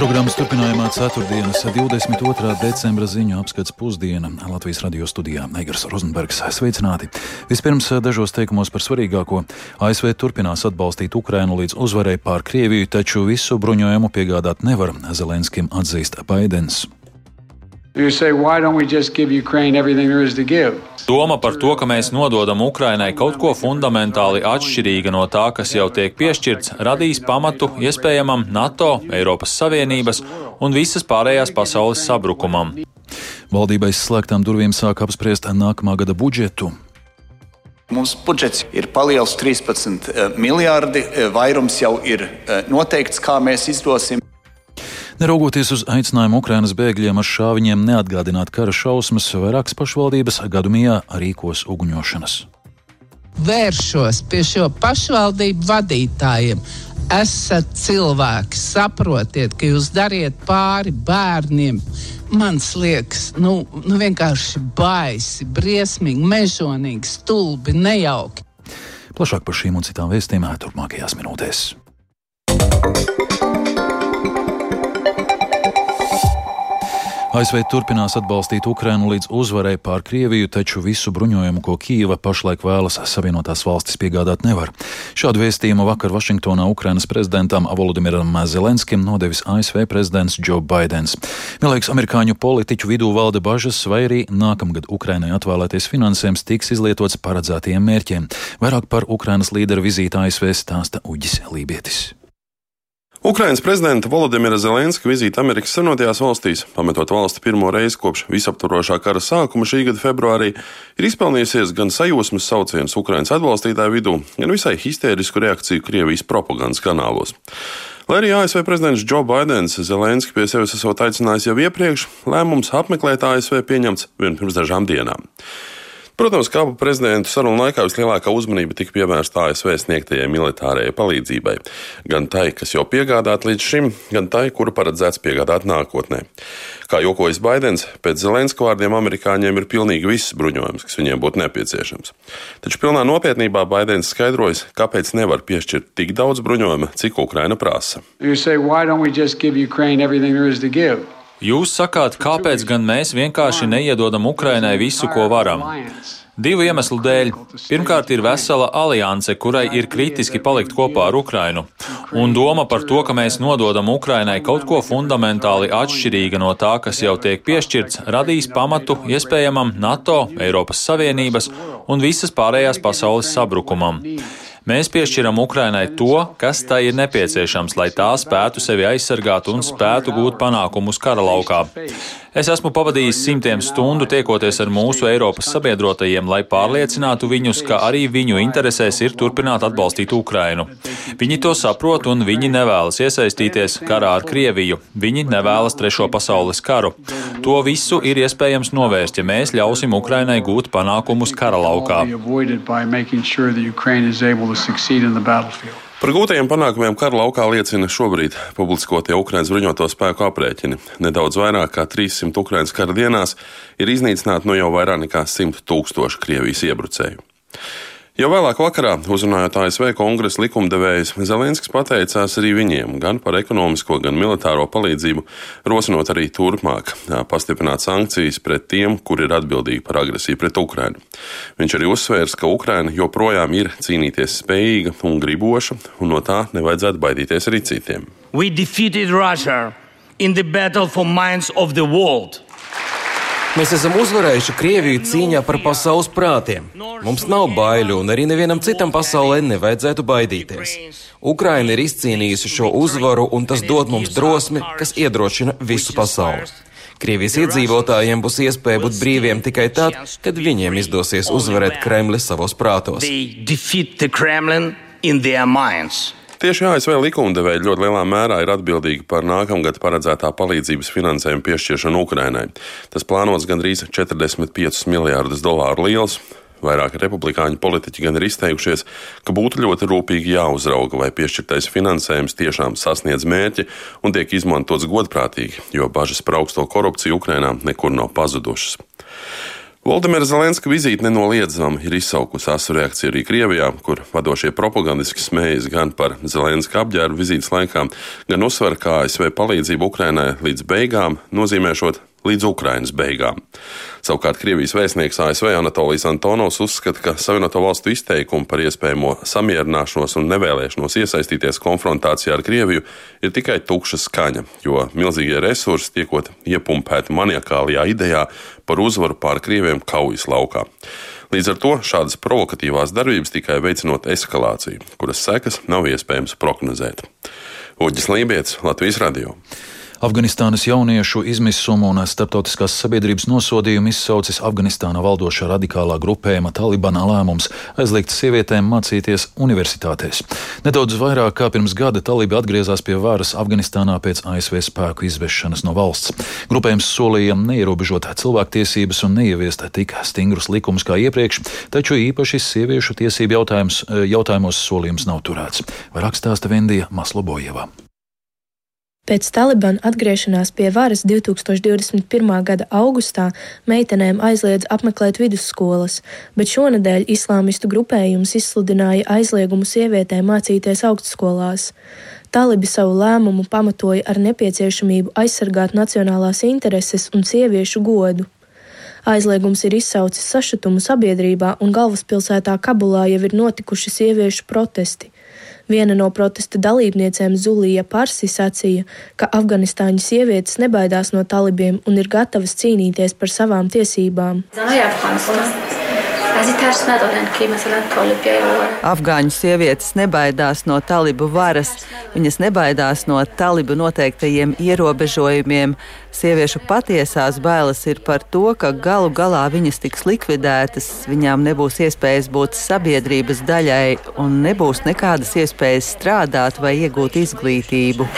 Programmas turpinājumā 4. 22. decembra ziņu apskats pusdiena Latvijas radio studijā Eigars Rozenbergs. Sveicināti! Vispirms dažos teikumos par svarīgāko. ASV turpinās atbalstīt Ukrainu līdz uzvarai pār Krieviju, taču visu bruņojumu piegādāt nevar, Zelenskim atzīst Baidens. Say, Doma par to, ka mēs nododam Ukrainai kaut ko fundamentāli atšķirīga no tā, kas jau tiek piešķirts, radīs pamatu iespējamam NATO, Eiropas Savienības un visas pārējās pasaules sabrukumam. Valdībai slēgtām durvīm sāk apspriest nākamā gada budžetu. Mums budžets ir palielināts 13 eh, miljardi, eh, vairums jau ir eh, noteikts, kā mēs izdosim. Neraugoties uz aicinājumu Ukrainas bēgļiem ar šāviņiem neatgādināt kara šausmas, vairākas pašvaldības gadumijā rīkos uguņošanas. Vēršos pie šo pašvaldību vadītājiem. Esat cilvēki, saprotiet, ka jūs dariet pāri bērniem. Man liekas, nu, nu vienkārši baisi, briesmīgi, mežonīgi, stulbi, nejauki. Plašāk par šīm un citām vēstījumiem turpmākajās minūtēs. ASV turpinās atbalstīt Ukrainu līdz uzvarai pār Krieviju, taču visu bruņojumu, ko Kīva pašlaik vēlas Savienotās valstis piegādāt, nevar. Šādu vēstījumu vakar Vašingtonā Ukrainas prezidentam Volodimiram Zelenskim nodevis ASV prezidents Joe Bidenis. Vienlaiks amerikāņu politiķu vidū valda bažas, vai arī nākamgad Ukrainai atvēlēties finansējums tiks izlietots paredzētajiem mērķiem. Vairāk par Ukrainas līderu vizīti ASV stāsta Uģis Lībietis. Ukrainas prezidenta Volodimira Zelenska vizīte Amerikas Savienotajās valstīs, pametot valsti pirmo reizi kopš visaptvarošā kara sākuma šī gada februārī, ir izpelnījusies gan sajūsmas saucienus Ukrainas atbalstītāju vidū, gan visai histērisku reakciju Krievijas propagandas kanālos. Lai arī ASV prezidents Joe Bidenis Zelenski pie sevis esot aicinājis jau iepriekš, lēmums apmeklēt ASV pieņemts vien pirms dažām dienām. Protams, kā abu prezidentu sarunu laikā vislielākā uzmanība tika pievērsta ASV sniegtajai militārajai palīdzībai. Gan tai, kas jau piegādāta līdz šim, gan tai, kuru paredzēts piegādāt nākotnē. Kā jokojas Baidens, pēc Zelenska vārdiem amerikāņiem ir pilnīgi viss bruņojums, kas viņiem būtu nepieciešams. Taču pilnā nopietnībā Baidens skaidrojas, kāpēc nevar piešķirt tik daudz bruņojuma, cik Ukraina prasa. Jūs sakāt, kāpēc gan mēs vienkārši neiedodam Ukrainai visu, ko varam? Divu iemeslu dēļ. Pirmkārt, ir vesela alianse, kurai ir kritiski palikt kopā ar Ukrainu. Un doma par to, ka mēs nododam Ukrainai kaut ko fundamentāli atšķirīga no tā, kas jau tiek piešķirts, radīs pamatu iespējamam NATO, Eiropas Savienības un visas pārējās pasaules sabrukumam. Mēs piešķiram Ukrainai to, kas tai ir nepieciešams, lai tā spētu sevi aizsargāt un spētu gūt panākumus kara laukā. Es esmu pavadījis simtiem stundu tiekoties ar mūsu Eiropas sabiedrotajiem, lai pārliecinātu viņus, ka arī viņu interesēs ir turpināt atbalstīt Ukrainu. Viņi to saprot un viņi nevēlas iesaistīties karā ar Krieviju. Viņi nevēlas trešo pasaules karu. To visu ir iespējams novērst, ja mēs ļausim Ukrainai gūt panākumus kara laukā. Par gūtajiem panākumiem kara laukā liecina šobrīd publiskotie Ukraiņas bruņoto spēku aprēķini. Nedaudz vairāk kā 300 Ukraiņas kara dienās ir iznīcināti no jau vairāk nekā 100 tūkstoši Krievijas iebrucēju. Jau vēlāk vakarā, uzrunājot ASV kongresa likumdevējus, Zelenskis pateicās arī viņiem gan par ekonomisko, gan militāro palīdzību, rosinot arī turpmāk pastiprināt sankcijas pret tiem, kuri ir atbildīgi par agresiju pret Ukrainu. Viņš arī uzsvērs, ka Ukraina joprojām ir cīnīties spējīga un griboša, un no tā nevajadzētu baidīties arī citiem. We defeated Russia in the battle for minds of the world. Mēs esam uzvarējuši Krieviju cīņā par pasaules prātiem. Mums nav baiļu, un arī nevienam citam pasaulē nevajadzētu baidīties. Ukraina ir izcīnījusi šo uzvaru, un tas dod mums drosmi, kas iedrošina visu pasauli. Krievijas iedzīvotājiem būs iespēja būt brīviem tikai tad, kad viņiem izdosies uzvarēt Kremli savos prātos. Tieši ASV likumdevēji ļoti lielā mērā ir atbildīgi par nākamgad paredzētā palīdzības finansējuma piešķiršanu Ukrainai. Tas plānots gandrīz 45 miljārdus dolāru liels. Vairāki republikāņu politiķi gan ir izteikušies, ka būtu ļoti rūpīgi jāuzrauga, vai piešķirtais finansējums tiešām sasniedz mērķi un tiek izmantots godprātīgi, jo bažas par augsto korupciju Ukrainā nekur nav pazudušas. Valdemira Zelenska vizīte nenoliedzami ir izsaukusi asu reakciju arī Krievijā, kur vadošie propagandiski smējas gan par Zelenska apģērbu vizītes laikā, gan uzsver, ka ASV palīdzību Ukrainai līdz beigām nozīmēšot līdz Ukrainas beigām. Savukārt Krievijas vēstnieks ASV Anatolijas Antonovs uzskata, ka Savienoto valstu izteikumi par iespējamo samierināšanos un nevēlēšanos iesaistīties konfrontācijā ar Krieviju ir tikai tukša skaņa, jo milzīgie resursi tiekot iepumpēti maniakālajā idejā par uzvaru pār Krieviem kaujas laukā. Līdz ar to šādas provokatīvās darbības tikai veicinot eskalāciju, kuras sekas nav iespējams prognozēt. Uģis Lībijams, Latvijas Radio. Afganistānas jauniešu izmisumu un starptautiskās sabiedrības nosodījumu izsaucis Afganistānā valdošā radikālā grupējuma Talibana lēmums aizliegt sievietēm mācīties universitātēs. Nedaudz vairāk kā pirms gada talibi atgriezās pie varas Afganistānā pēc ASV spēku izvešanas no valsts. Grupējums solīja neierobežot cilvēktiesības un neieviest tik stingrus likumus kā iepriekš, taču īpaši sieviešu tiesību jautājumos solījums nav turēts. Vairāk stāsta Vendija Maslobojeva. Pēc Talibana atgriešanās pie varas 2021. gada augustā meitenēm aizliedz apmeklēt vidusskolas, bet šonadēļ islāmistu grupējums izsludināja aizliegumu sievietēm mācīties augstskolās. Talibi savu lēmumu pamatoja ar nepieciešamību aizsargāt nacionālās intereses un sieviešu godu. Aizliegums ir izsaucis sašutumu sabiedrībā, un galvaspilsētā Kabulā jau ir notikuši sieviešu protesti. Viena no protesta dalībniecēm Zulija Parsi sacīja, ka Afganistāņu sievietes nebaidās no talibiem un ir gatavas cīnīties par savām tiesībām. Afgāņu sievietes nebaidās no talibu varas, viņas nebaidās no talibu noteiktajiem ierobežojumiem. Sieviešu patiesās bailes ir par to, ka galu galā viņas tiks likvidētas, viņām nebūs iespējas būt sabiedrības daļai un nebūs nekādas iespējas strādāt vai iegūt izglītību.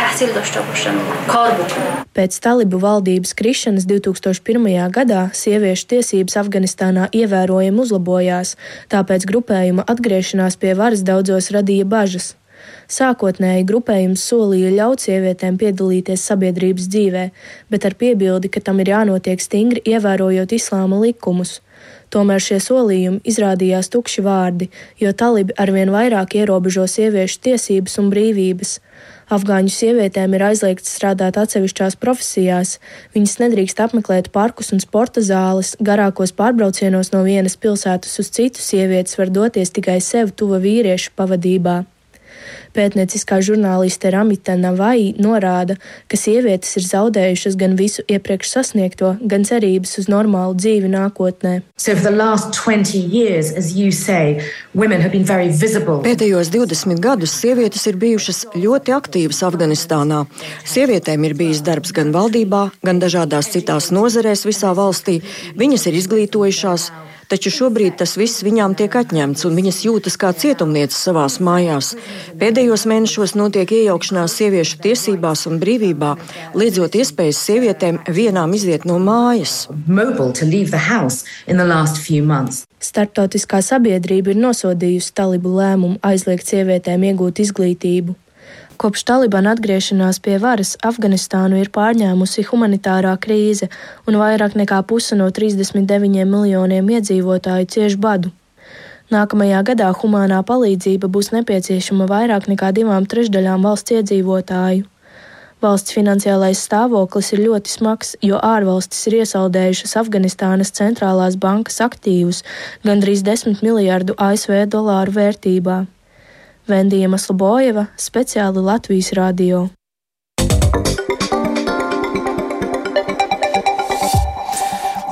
Pēc talibu valdības krišanas 2001. gadā sieviešu tiesības Afganistānā ievērojami uzlabojās, tāpēc grupējuma atgriešanās pie varas daudzos radīja bažas. Sākotnēji grupējums solīja ļaut sievietēm piedalīties sabiedrības dzīvē, bet ar piebildi, ka tam ir jānotiek stingri ievērojot islāma likumus. Tomēr šie solījumi izrādījās tukši vārdi, jo talibi arvien vairāk ierobežo sieviešu tiesības un brīvības. Afgāņu sievietēm ir aizliegts strādāt atsevišķās profesijās, viņas nedrīkst apmeklēt parkus un sporta zāles, garākos pārbraucienos no vienas pilsētas uz citu sievietes var doties tikai sev tuva vīriešu pavadībā. Pētnieciskā žurnāliste Ramita Navai norāda, ka sievietes ir zaudējušas gan visu iepriekš sasniegto, gan cerības uz normālu dzīvi nākotnē. So years, say, Pēdējos 20 gadus sievietes ir bijušas ļoti aktīvas Afganistānā. Sievietēm ir bijis darbs gan valdībā, gan dažādās citās nozarēs visā valstī. Viņas ir izglītojušās, taču šobrīd tas viss viņām tiek atņemts, un viņas jūtas kā cietumnieces savās mājās. Pēdējos mēnešos notiek iejaukšanās sieviešu tiesībās un brīvībā, liedzot iespējas sievietēm vienām iziet no mājas. Startautiskā sabiedrība ir nosodījusi talibu lēmumu aizliegt sievietēm iegūt izglītību. Kopš Talibana atgriešanās pie varas Afganistānu ir pārņēmusi humanitārā krīze, un vairāk nekā puse no 39 miljoniem iedzīvotāju cieš badu. Nākamajā gadā humānā palīdzība būs nepieciešama vairāk nekā divām trešdaļām valsts iedzīvotāju. Valsts finansiālais stāvoklis ir ļoti smags, jo ārvalstis ir iesaldējušas Afganistānas centrālās bankas aktīvus gandrīz 10 miljardu ASV dolāru vērtībā. Vendija Maslobojeva speciāli Latvijas radio.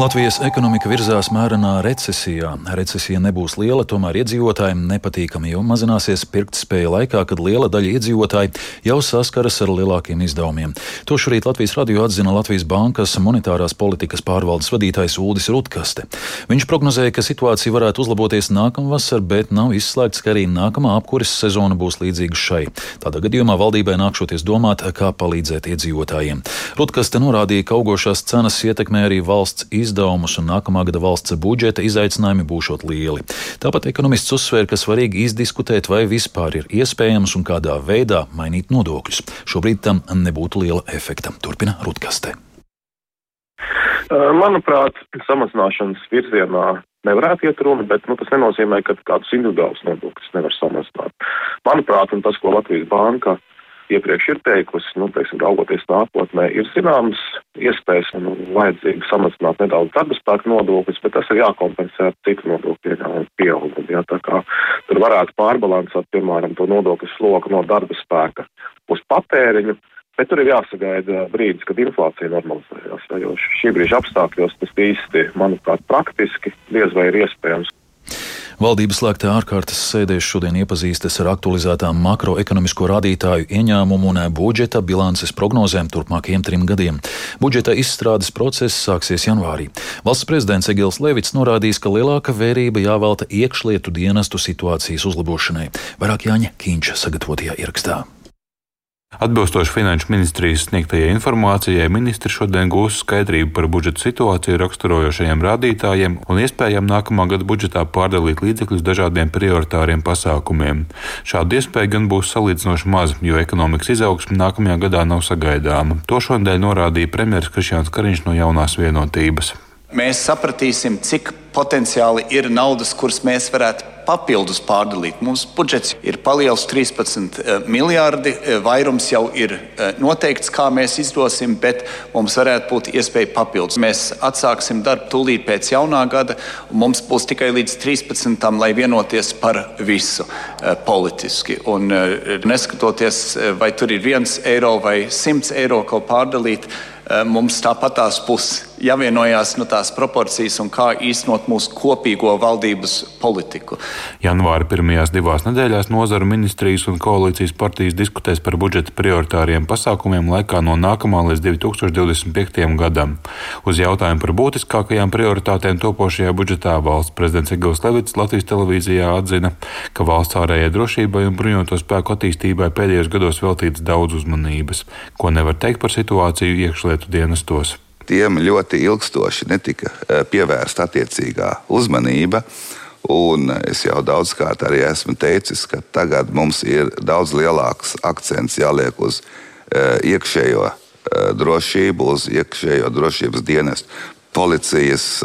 Latvijas ekonomika virzās mērenā recesijā. Recesija nebūs liela, tomēr iedzīvotājiem nepatīkami, jo mazināsies pirktspēja laikā, kad liela daļa iedzīvotāji jau saskaras ar lielākiem izdevumiem. To šorīt Latvijas radio atzina Latvijas Bankas monetārās politikas pārvaldes vadītājs Uldis Rutkaste. Viņš prognozēja, ka situācija varētu uzlaboties nākamvasar, bet nav izslēgts, ka arī nākamā apkures sezona būs līdzīga šai. Tādā gadījumā valdībai nākšoties domāt, kā palīdzēt iedzīvotājiem. Rutkaste norādīja, ka augošās cenas ietekmē arī valsts izdevumus izdevumus, un nākamā gada valsts budžeta izaicinājumi būšot lieli. Tāpat ekonomists uzsver, ka svarīgi izdiskutēt, vai vispār ir iespējams un kādā veidā mainīt nodokļus. Šobrīd tam nebūtu liela efekta. Turpina Rutkaste. Manuprāt, samazināšanas virzienā nevarētu iet runa, bet nu, tas nenozīmē, ka kādus individuālus nodokļus nevar samazināt. Manuprāt, un tas, ko Latvijas banka iepriekš ir teikusi, nu, teiksim, raugoties nākotnē, ir zināmas iespējas un nu, vajadzīgi samazināt nedaudz darba spēku nodokļus, bet tas ir jākompensē ar citu nodokļu ieņēmumu pieaugumu. Jā, tā kā tur varētu pārbalansēt, piemēram, to nodokļu sloku no darba spēka uz patēriņu. Bet tur ir jāsagaida brīdis, kad inflācija normalizējās. Jo šī brīža apstākļos tas īsti, manuprāt, praktiski diez vai ir iespējams. Valdības slēgtā ārkārtas sēdēs šodien iepazīstas ar aktualizētām makroekonomisko rādītāju ieņēmumu un budžeta bilances prognozēm turpmākajiem trim gadiem. Budžeta izstrādes process sāksies janvārī. Valsts prezidents Egils Levits norādījis, ka lielāka vērība jāvelta iekšlietu dienestu situācijas uzlabošanai. Vairāk Jāņa Kīņša sagatavotajā ierakstā. Atbilstoši Finanšu ministrijas sniegtajai informācijai, ministri šodien gūs skaidrību par budžeta situāciju raksturojošajiem rādītājiem un iespējām nākamā gada budžetā pārdalīt līdzekļus dažādiem prioritāriem pasākumiem. Šādu iespēju gan būs salīdzinoši maz, jo ekonomikas izaugsme nākamajā gadā nav sagaidāma. To šodien norādīja premjerministrs Krišjāns Kariņš no jaunās vienotības. Mēs sapratīsim, cik potenciāli ir naudas, kuras mēs varētu papildus pārdalīt. Mums budžets ir palielināts 13 eh, miljardi, eh, vairums jau ir eh, noteikts, kā mēs izdosim, bet mums varētu būt iespēja papildus. Mēs atsāksim darbu tūlīt pēc jaunā gada, un mums būs tikai līdz 13. lai vienoties par visu politiski. Un, neskatoties, vai tur ir viens eiro vai simts eiro, ko pārdalīt, mums tāpatās būs jāvienojās no tās proporcijas un kā īstenot mūsu kopīgo valdības politiku. Janvāra pirmajās divās nedēļās nozaru ministrijas un koalīcijas partijas diskutēs par budžeta prioritāriem pasākumiem laikā no nākamā līdz 2025. gadam. Uz jautājumu par būtiskākajām prioritātēm topošajā budžetā valsts prezidents Egils Levits Latvijas televīzijā atzina, ka valsts ārējai drošībai un bruņoto spēku attīstībai pēdējos gados veltīts daudz uzmanības, ko nevar teikt par situāciju iekšlietu dienestos tiem ļoti ilgstoši netika e, pievērsta attiecīgā uzmanība. Un es jau daudzkārt arī esmu teicis, ka tagad mums ir daudz lielāks akcents jāliek uz uh, iekšējo uh, drošību, uz iekšējo drošības dienestu, policijas,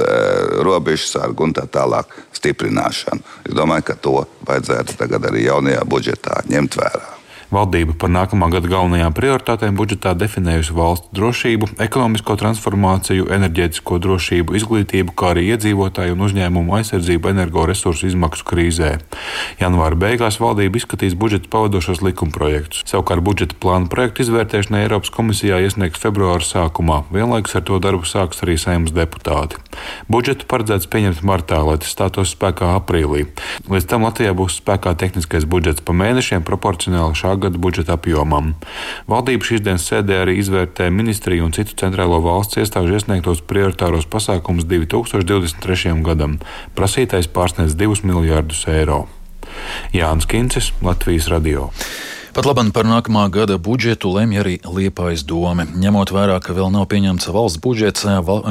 robežsargu un tā tālāk stiprināšanu. Es domāju, ka to vajadzētu tagad arī jaunajā budžetā ņemt vērā. Valdība par nākamā gada galvenajām prioritātēm budžetā definējusi valsts drošību, ekonomisko transformāciju, enerģētisko drošību, izglītību, kā arī iedzīvotāju un uzņēmumu aizsardzību energoresursu izmaksu krīzē. Janvāra beigās valdība izskatīs budžeta pavadošos likumprojektus. Savukārt budžeta plānu projektu izvērtēšanai Eiropas komisijā iesniegs februāra sākumā. Vienlaikus ar to darbu sāks arī saimnes deputāti. Budžetu paredzēts pieņemt martā, lai tas stātos spēkā aprīlī. Līdz tam Latvijā būs spēkā tehniskais budžets pa mēnešiem proporcionāli šā gada budžeta apjomam. Valdība šīs dienas sēdē arī izvērtē ministriju un citu centrālo valsts iestāžu iesniegtos prioritāros pasākumus 2023. gadam. Prasītais pārsniedz 2 miljārdus eiro. Jānis Kincis, Latvijas Radio. Pat labam par nākamā gada budžetu lemj arī Liepājas doma. Ņemot vērā, ka vēl nav pieņemts valsts budžets,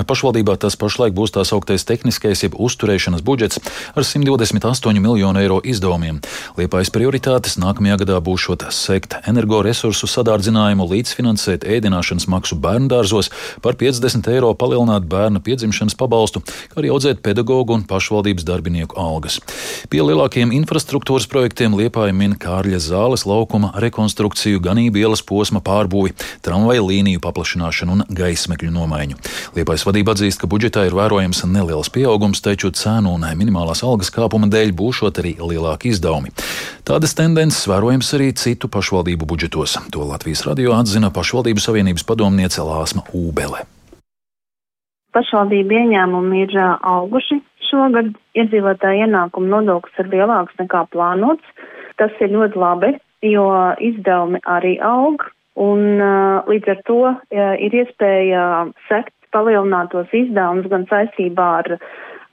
pašvaldībā tas pašlaik būs tā sauktais tehniskais jeb uzturēšanas budžets ar 128 miljonu eiro izdevumiem. Liepājas prioritātes nākamajā gadā būs šot sekt energoresursu sadārdzinājumu, līdzfinansēt ēdināšanas maksu bērndārzos, par 50 eiro palielināt bērna piedzimšanas pabalstu, kā arī audzēt pedagoģu un pašvaldības darbinieku algas. Pie lielākiem infrastruktūras projektiem Liepāja min Kārļa zāles laukuma rekonstrukciju, ganību ielas posma pārbūvi, tramvaja līniju paplašināšanu un gaismekļu nomaiņu. Liepais vadība atzīst, ka budžetā ir vērojams neliels pieaugums, taču cēnu un minimālās algas kāpuma dēļ būšot arī lielāki izdevumi. Tādas tendences vērojams arī citu pašvaldību budžetos. To Latvijas radio atzina pašvaldību savienības padomniece Lāsma Ūbele. Pašvaldību ieņēmumi ir auguši šogad. Iedzīvotāja ienākuma nodoklis ir lielāks nekā plānots. Tas ir ļoti labi, jo izdevumi arī aug, un uh, līdz ar to uh, ir iespēja sekt palielinātos izdevumus gan saistībā ar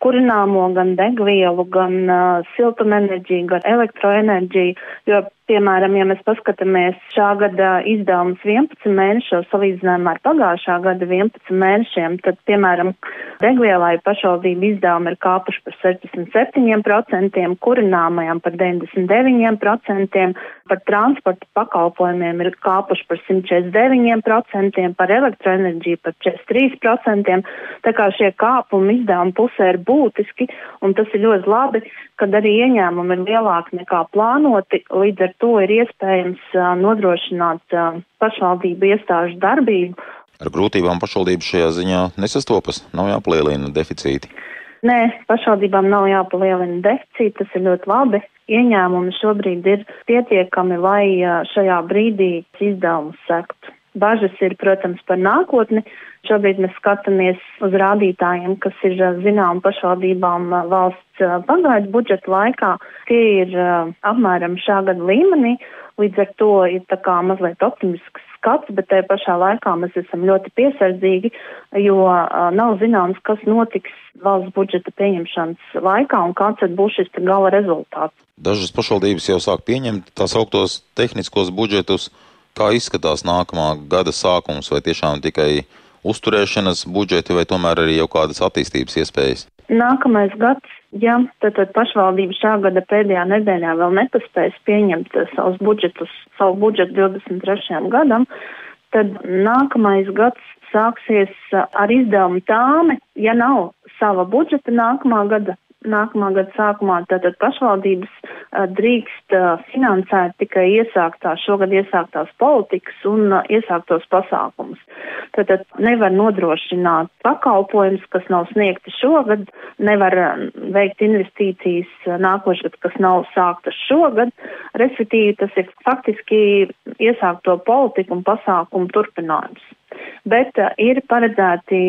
kurināmo, gan degvielu, gan uh, siltumenerģiju, gan elektroenerģiju, jo Piemēram, ja mēs paskatāmies šā gada izdevumus 11 mēnešos salīdzinājumā ar pagājušā gada 11 mēnešiem, tad, piemēram, degvielai pašvaldību izdevumi ir kāpuši par 67%, kurināmajam par 99%, par transporta pakalpojumiem ir kāpuši par 149%, par elektroenerģiju par 43%. Tā kā šie kāpumi izdevumi pusē ir būtiski, un tas ir ļoti labi, kad arī ieņēmumi ir lielāki nekā plānoti, līdz ar to ir iespējams nodrošināt pašvaldību iestāžu darbību. Ar grūtībām pašvaldības šajā ziņā nesastopas, nav jāpalielina deficīti. Nē, pašvaldībām nav jāpalielina deficīti, tas ir ļoti labi. Ieņēmumi šobrīd ir pietiekami, lai šajā brīdī izdevumus sektu. Bažas ir, protams, par nākotni. Šobrīd mēs skatāmies uz rādītājiem, kas ir zinām pašvaldībām valsts pagaidu budžeta laikā. Tie ir apmēram šā gada līmenī, līdz ar to ir tā kā mazliet optimisks skats, bet te pašā laikā mēs esam ļoti piesardzīgi, jo nav zināms, kas notiks valsts budžeta pieņemšanas laikā un kāds tad būs šis gala rezultāts. Dažas pašvaldības jau sāk pieņemt tās augtos tehniskos budžetus Kā izskatās nākamā gada sākums, vai tiešām tikai uzturēšanas budžeti, vai tomēr arī jau kādas attīstības iespējas? Nākamais gads, ja tad, tad pašvaldība šā gada pēdējā nedēļā vēl nepaspējas pieņemt savus budžetus, savu budžetu 23. gadam, tad nākamais gads sāksies ar izdevumu tāme, ja nav sava budžeta nākamā gada nākamā gada sākumā tātad pašvaldības a, drīkst a, finansēt tikai iesāktās, šogad iesāktās politikas un a, iesāktos pasākumus. Tātad nevar nodrošināt pakalpojumus, kas nav sniegti šogad, nevar veikt investīcijas nākošgad, kas nav sāktas šogad, respektīvi tas ir faktiski iesākto politiku un pasākumu turpinājums bet uh, ir paredzēti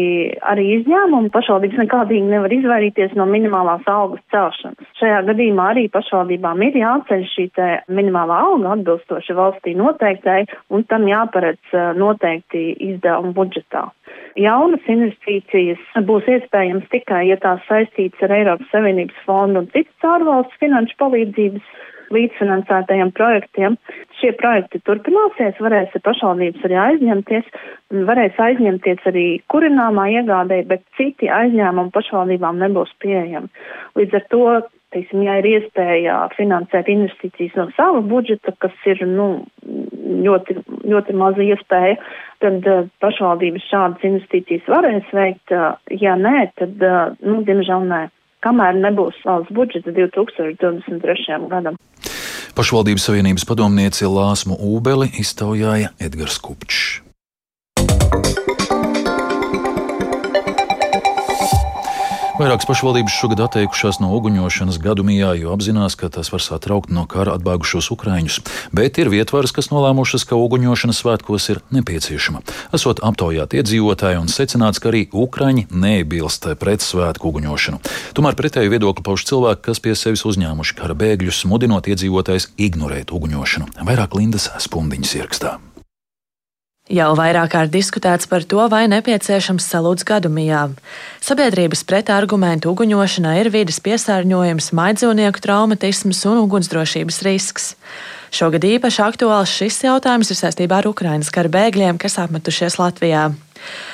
arī izņēmumi. Pašvaldības nekādīgi nevar izvairīties no minimālās algas celšanas. Šajā gadījumā arī pašvaldībām ir jāceļ šī minimālā alga atbilstoši valstī noteiktai, un tam jāparedz uh, noteikti izdevumi budžetā. Jaunas investīcijas būs iespējams tikai, ja tās saistītas ar Eiropas Savienības fondu un citas ārvalsts finanšu palīdzības līdzfinansētajiem projektiem. Šie projekti turpināsies, varēs pašvaldības arī aizņemties, varēs aizņemties arī kurināmā iegādē, bet citi aizņēmumi pašvaldībām nebūs pieejami. Līdz ar to teiksim, ja ir iespēja finansēt investīcijas no sava budžeta, kas ir nu, ļoti, ļoti maza iespēja, tad uh, pašvaldības šādas investīcijas varēs veikt. Uh, ja nē, tad, uh, nu, diemžēl nē kamēr nebūs valsts budžets 2023. gadam. Pašvaldības Savienības padomnieci Lāsmu Ūbeli iztaujāja Edgars Kupčs. Vairākas pašvaldības šogad atteikušās no uguņošanas gadumijā, jo apzinās, ka tas var satraukt no kara atbēgušos ukraiņus. Bet ir vietvaras, kas nolēmušas, ka uguņošana svētkos ir nepieciešama. Esot aptaujāt iedzīvotāji un secināts, ka arī ukraiņi neiebilst pret svētku uguņošanu. Tomēr pretēju viedokli pauž cilvēki, kas pie sevis uzņēmuši kara bēgļus, mudinot iedzīvotājus ignorēt uguņošanu. Vairāk Lindas spundiņas ierakstā. Jau vairāk kārt diskutēts par to, vai nepieciešams salūts gadumijā. Sabiedrības pretargumentu uguņošanai ir vidas piesārņojums, maidzīvnieku traumatisms un ugunsdrošības risks. Šogad īpaši aktuāls šis jautājums ir saistībā ar Ukrainas kara bēgļiem, kas apmetušies Latvijā.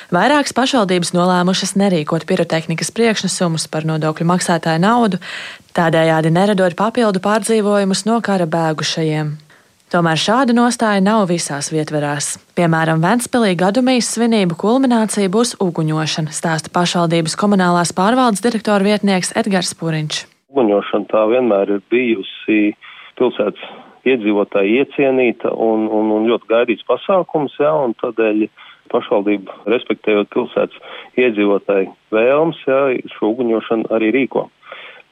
Vairākas pašvaldības nolēmušas nerīkot pirotehnikas priekšnesumus par nodokļu maksātāju naudu, tādējādi neradot papildu pārdzīvojumus no kara bēgušajiem. Tomēr šāda nostāja nav visās vietverās. Piemēram, Ventspēlī gadumijas svinību kulminācija būs uguņošana, stāsta pašvaldības komunālās pārvaldes direktora vietnieks Edgars Puriņš. Uguņošana tā vienmēr ir bijusi pilsētas iedzīvotāji iecienīta un, un, un ļoti gaidīts pasākums, jā, un tādēļ pašvaldība, respektējot pilsētas iedzīvotāju vēlmes, jā, šo uguņošanu arī rīko.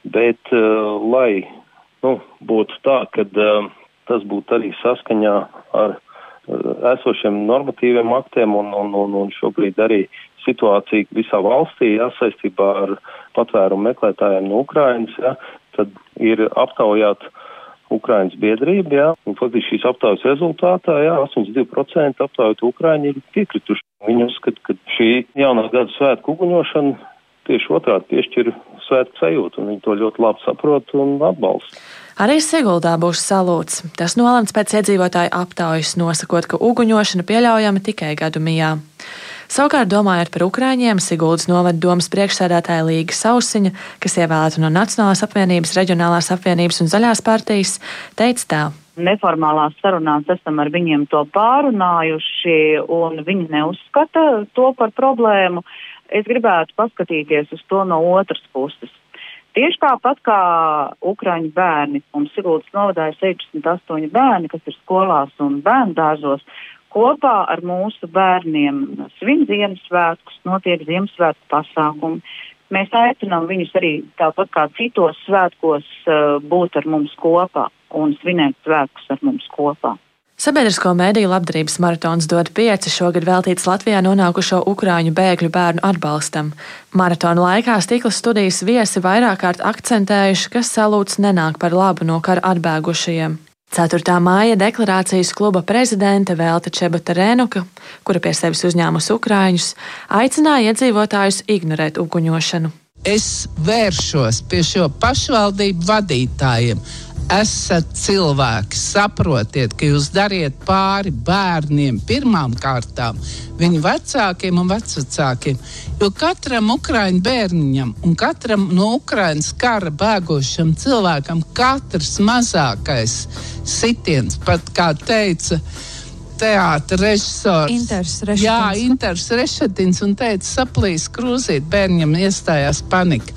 Bet, uh, lai nu, būtu tā, ka uh, tas būtu arī saskaņā ar eh, esošiem normatīviem aktiem un, un, un, un šobrīd arī situācija visā valstī, jā, saistībā ar patvērumu meklētājiem no Ukrainas, jā, tad ir aptaujāt Ukrainas biedrība, jā, un faktiski šīs aptaujas rezultātā, jā, 82% aptaujot Ukraiņi ir piekrituši. Viņi uzskata, ka šī jaunā gada svētku uguņošana tieši otrādi piešķir svētku sajūtu, un viņi to ļoti labi saprot un atbalsta. Arī Siguldā būs salūts. Tas nolemts pēc iedzīvotāju aptaujas, nosakot, ka uguņošana pieļaujama tikai gadu mijā. Savukārt, domājot par Ukrāņiem, Siguldas novada domas priekšsēdētāja Līga Sausiņa, kas ievēlēta no Nacionālās apvienības, Reģionālās apvienības un Zaļās partijas, teica tā. Neformālās sarunās esam ar viņiem to pārunājuši, un viņi neuzskata to par problēmu. Es gribētu paskatīties uz to no otras puses. Tieši tāpat kā Ukrāņu bērni, mums Siguldas novadā ir 68 bērni, kas ir skolās un bērnu dārzos, kopā ar mūsu bērniem svin Ziemassvētkus, notiek Ziemassvētku pasākumi. Mēs aicinām viņus arī tāpat kā citos svētkos uh, būt ar mums kopā un svinēt svētkus ar mums kopā. Sabiedrisko mēdīju labdarības maratons dod pieci šogad veltīts Latvijā nonākušo ukrāņu bēgļu bērnu atbalstam. Maratona laikā stikla studijas viesi vairāk kārt akcentējuši, ka salūts nenāk par labu no kara atbēgušajiem. 4. māja deklarācijas kluba prezidente Velta Čebata Rēnuka, kura pie sevis uzņēmusi ukrāņus, aicināja iedzīvotājus ignorēt uguņošanu. Es vēršos pie šo pašvaldību vadītājiem esat cilvēki, saprotiet, ka jūs dariet pāri bērniem pirmām kārtām, viņu vecākiem un vecākiem. Jo katram ukrāņu bērniņam un katram no Ukraiņas kara bēgošam cilvēkam katrs mazākais sitiens, pat kā teica, teātris režisors. Inters Rešetins. Jā, Inters Rešetins un teica, saplīs krūzīt, bērniem iestājās panika.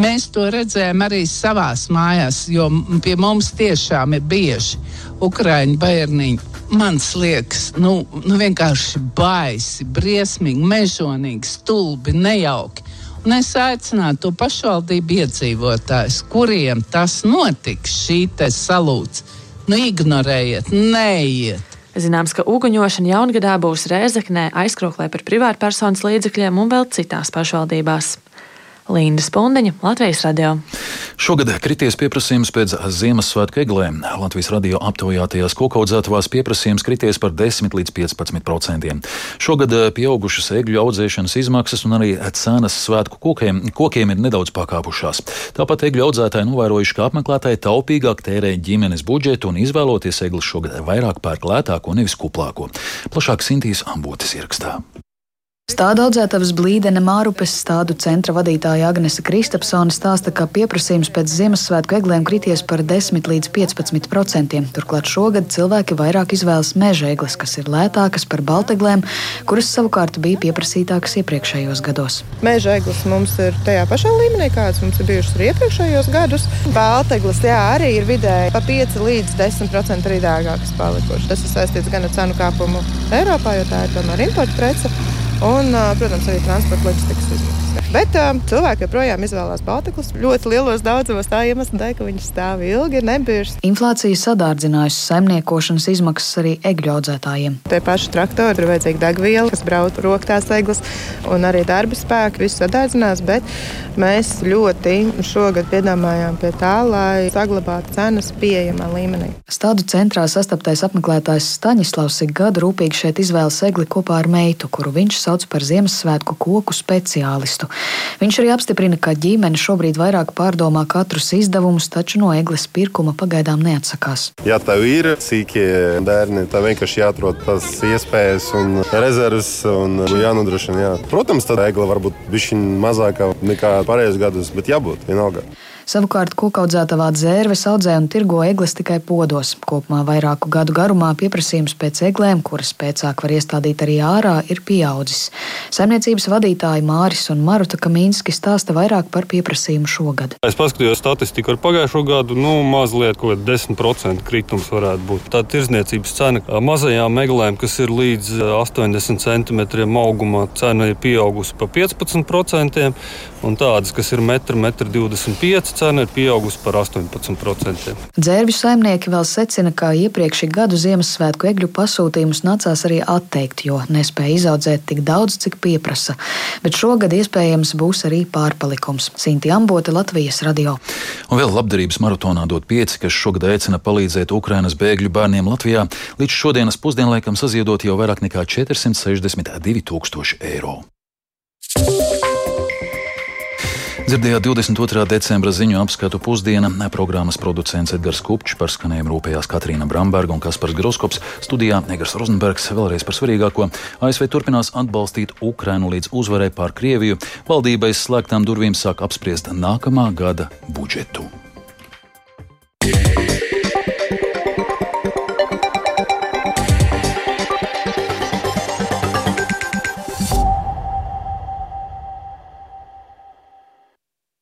Mēs to redzējām arī savā mājās, jo pie mums tiešām ir bieži ukrāņu bērniņi. Man liekas, nu, nu vienkārši baisi, briesmīgi, mežonīgi, stulbi, nejauki. Un es aicinātu to pašvaldību iedzīvotājus, kuriem tas notiks, šī salūts. Nu, ignorējiet, neiet. Zināms, ka uguņošana jaungadā būs Rēzeknē, aizkroklē par privātpersonas līdzekļiem un vēl citās pašvaldībās. Linda Spundeņa, Latvijas radio. Šogad krities pieprasījums pēc Ziemassvētku eglēm. Latvijas radio aptaujātajās kokaudzētavās pieprasījums krities par 10 līdz 15 procentiem. Šogad eh, pieaugušas egļu audzēšanas izmaksas un arī cenas svētku kokiem, kokiem ir nedaudz pakāpušās. Tāpat egļu audzētāji novērojuši, ka apmeklētāji taupīgāk tērē ģimenes budžetu un izvēloties eglis šogad vairāk pērk lētāko, nevis kuplāko. Plašāk Sintīs Ambotes ierakstā. Stāda audzētavas blīdene Mārupes stādu centra vadītāja Agnese Kristapsone stāsta, ka pieprasījums pēc Ziemassvētku eglēm krities par 10 līdz 15 procentiem. Turklāt šogad cilvēki vairāk izvēlas meža egles, kas ir lētākas par balteglēm, kuras savukārt bija pieprasītākas iepriekšējos gados. Meža eglis mums ir tajā pašā līmenī, kādas mums ir bijušas arī iepriekšējos gados. Balteglis, jā, arī ir vidēji pa 5 līdz 10 procenti arī dārgākas palikušas. Tas ir saistīts gan ar cenu kāpumu Eiropā, jo tā ir tomēr importa prece un, protams, arī transporta loģistikas izmaksas. Bet uh, cilvēki joprojām izvēlās Baltikus ļoti lielos daudzumos tā iemesla dēļ, ka viņš stāv ilgi, nebijuši. Inflācija sadārdzinājusi saimniekošanas izmaksas arī egļu audzētājiem. Tie paši traktori ir vajadzīga degviela, kas brauc roktās eglis, un arī darba spēki viss sadārdzinās, bet mēs ļoti šogad piedomājām pie tā, lai saglabātu cenas pieejamā līmenī. Stādu centrā sastaptais apmeklētājs Staņislavs ik gadu rūpīgi šeit izvēlas egli kopā ar meitu, kuru viņš sauc par Ziemassvētku koku speciālistu. Viņš arī apstiprina, ka ģimene šobrīd vairāk pārdomā katrus izdevumus, taču no eglis pirkuma pagaidām neatsakās. Ja tev ir sīkie bērni, tad vienkārši jāatrod tas iespējas un rezerves un jānodrošina. Jā. Protams, tad egla var būt bišķiņ mazāka nekā pārējos gados, bet jābūt vienalga. Savukārt kokaudzētavā dzērves audzē un tirgo egles tikai podos. Kopumā vairāku gadu garumā pieprasījums pēc eglēm, kuras pēcāk var iestādīt arī ārā, ir pieaudzis. Saimniecības vadītāji Māris un Maruta Kamīnski stāsta vairāk par pieprasījumu šogad. Es paskatījos statistiku ar pagājušo gadu, nu mazliet kaut kāda 10% kritums varētu būt. Tā tirzniecības cena mazajām eglēm, kas ir līdz 80 cm augumā, cena ir pieaugusi pa 15%, un tādas, kas ir 1,25 m, cena ir pieaugusi par 18%. Dzērvju saimnieki vēl secina, ka iepriekšī gadu Ziemassvētku egļu pasūtījumus nācās arī atteikt, jo nespēja izaudzēt tik daudz, cik pieprasa. Bet šogad iespējams būs arī pārpalikums. Sinti Ambote, Latvijas radio. Un vēl labdarības maratonā dot pieci, kas šogad aicina palīdzēt Ukrainas bēgļu bērniem Latvijā. Līdz šodienas pusdienlaikam saziedot jau vairāk nekā 462 tūkstoši eiro. Dzirdējāt 22. decembra ziņu apskatu pusdiena. Programmas producents Edgars Kupčs par skanējumu rūpējās Katrīna Bramberga un Kaspars Groskops. Studijā Negars Rozenbergs vēlreiz par svarīgāko. ASV turpinās atbalstīt Ukrainu līdz uzvarai pār Krieviju. Valdībai slēgtām durvīm sāk apspriest nākamā gada budžetu. Yeah.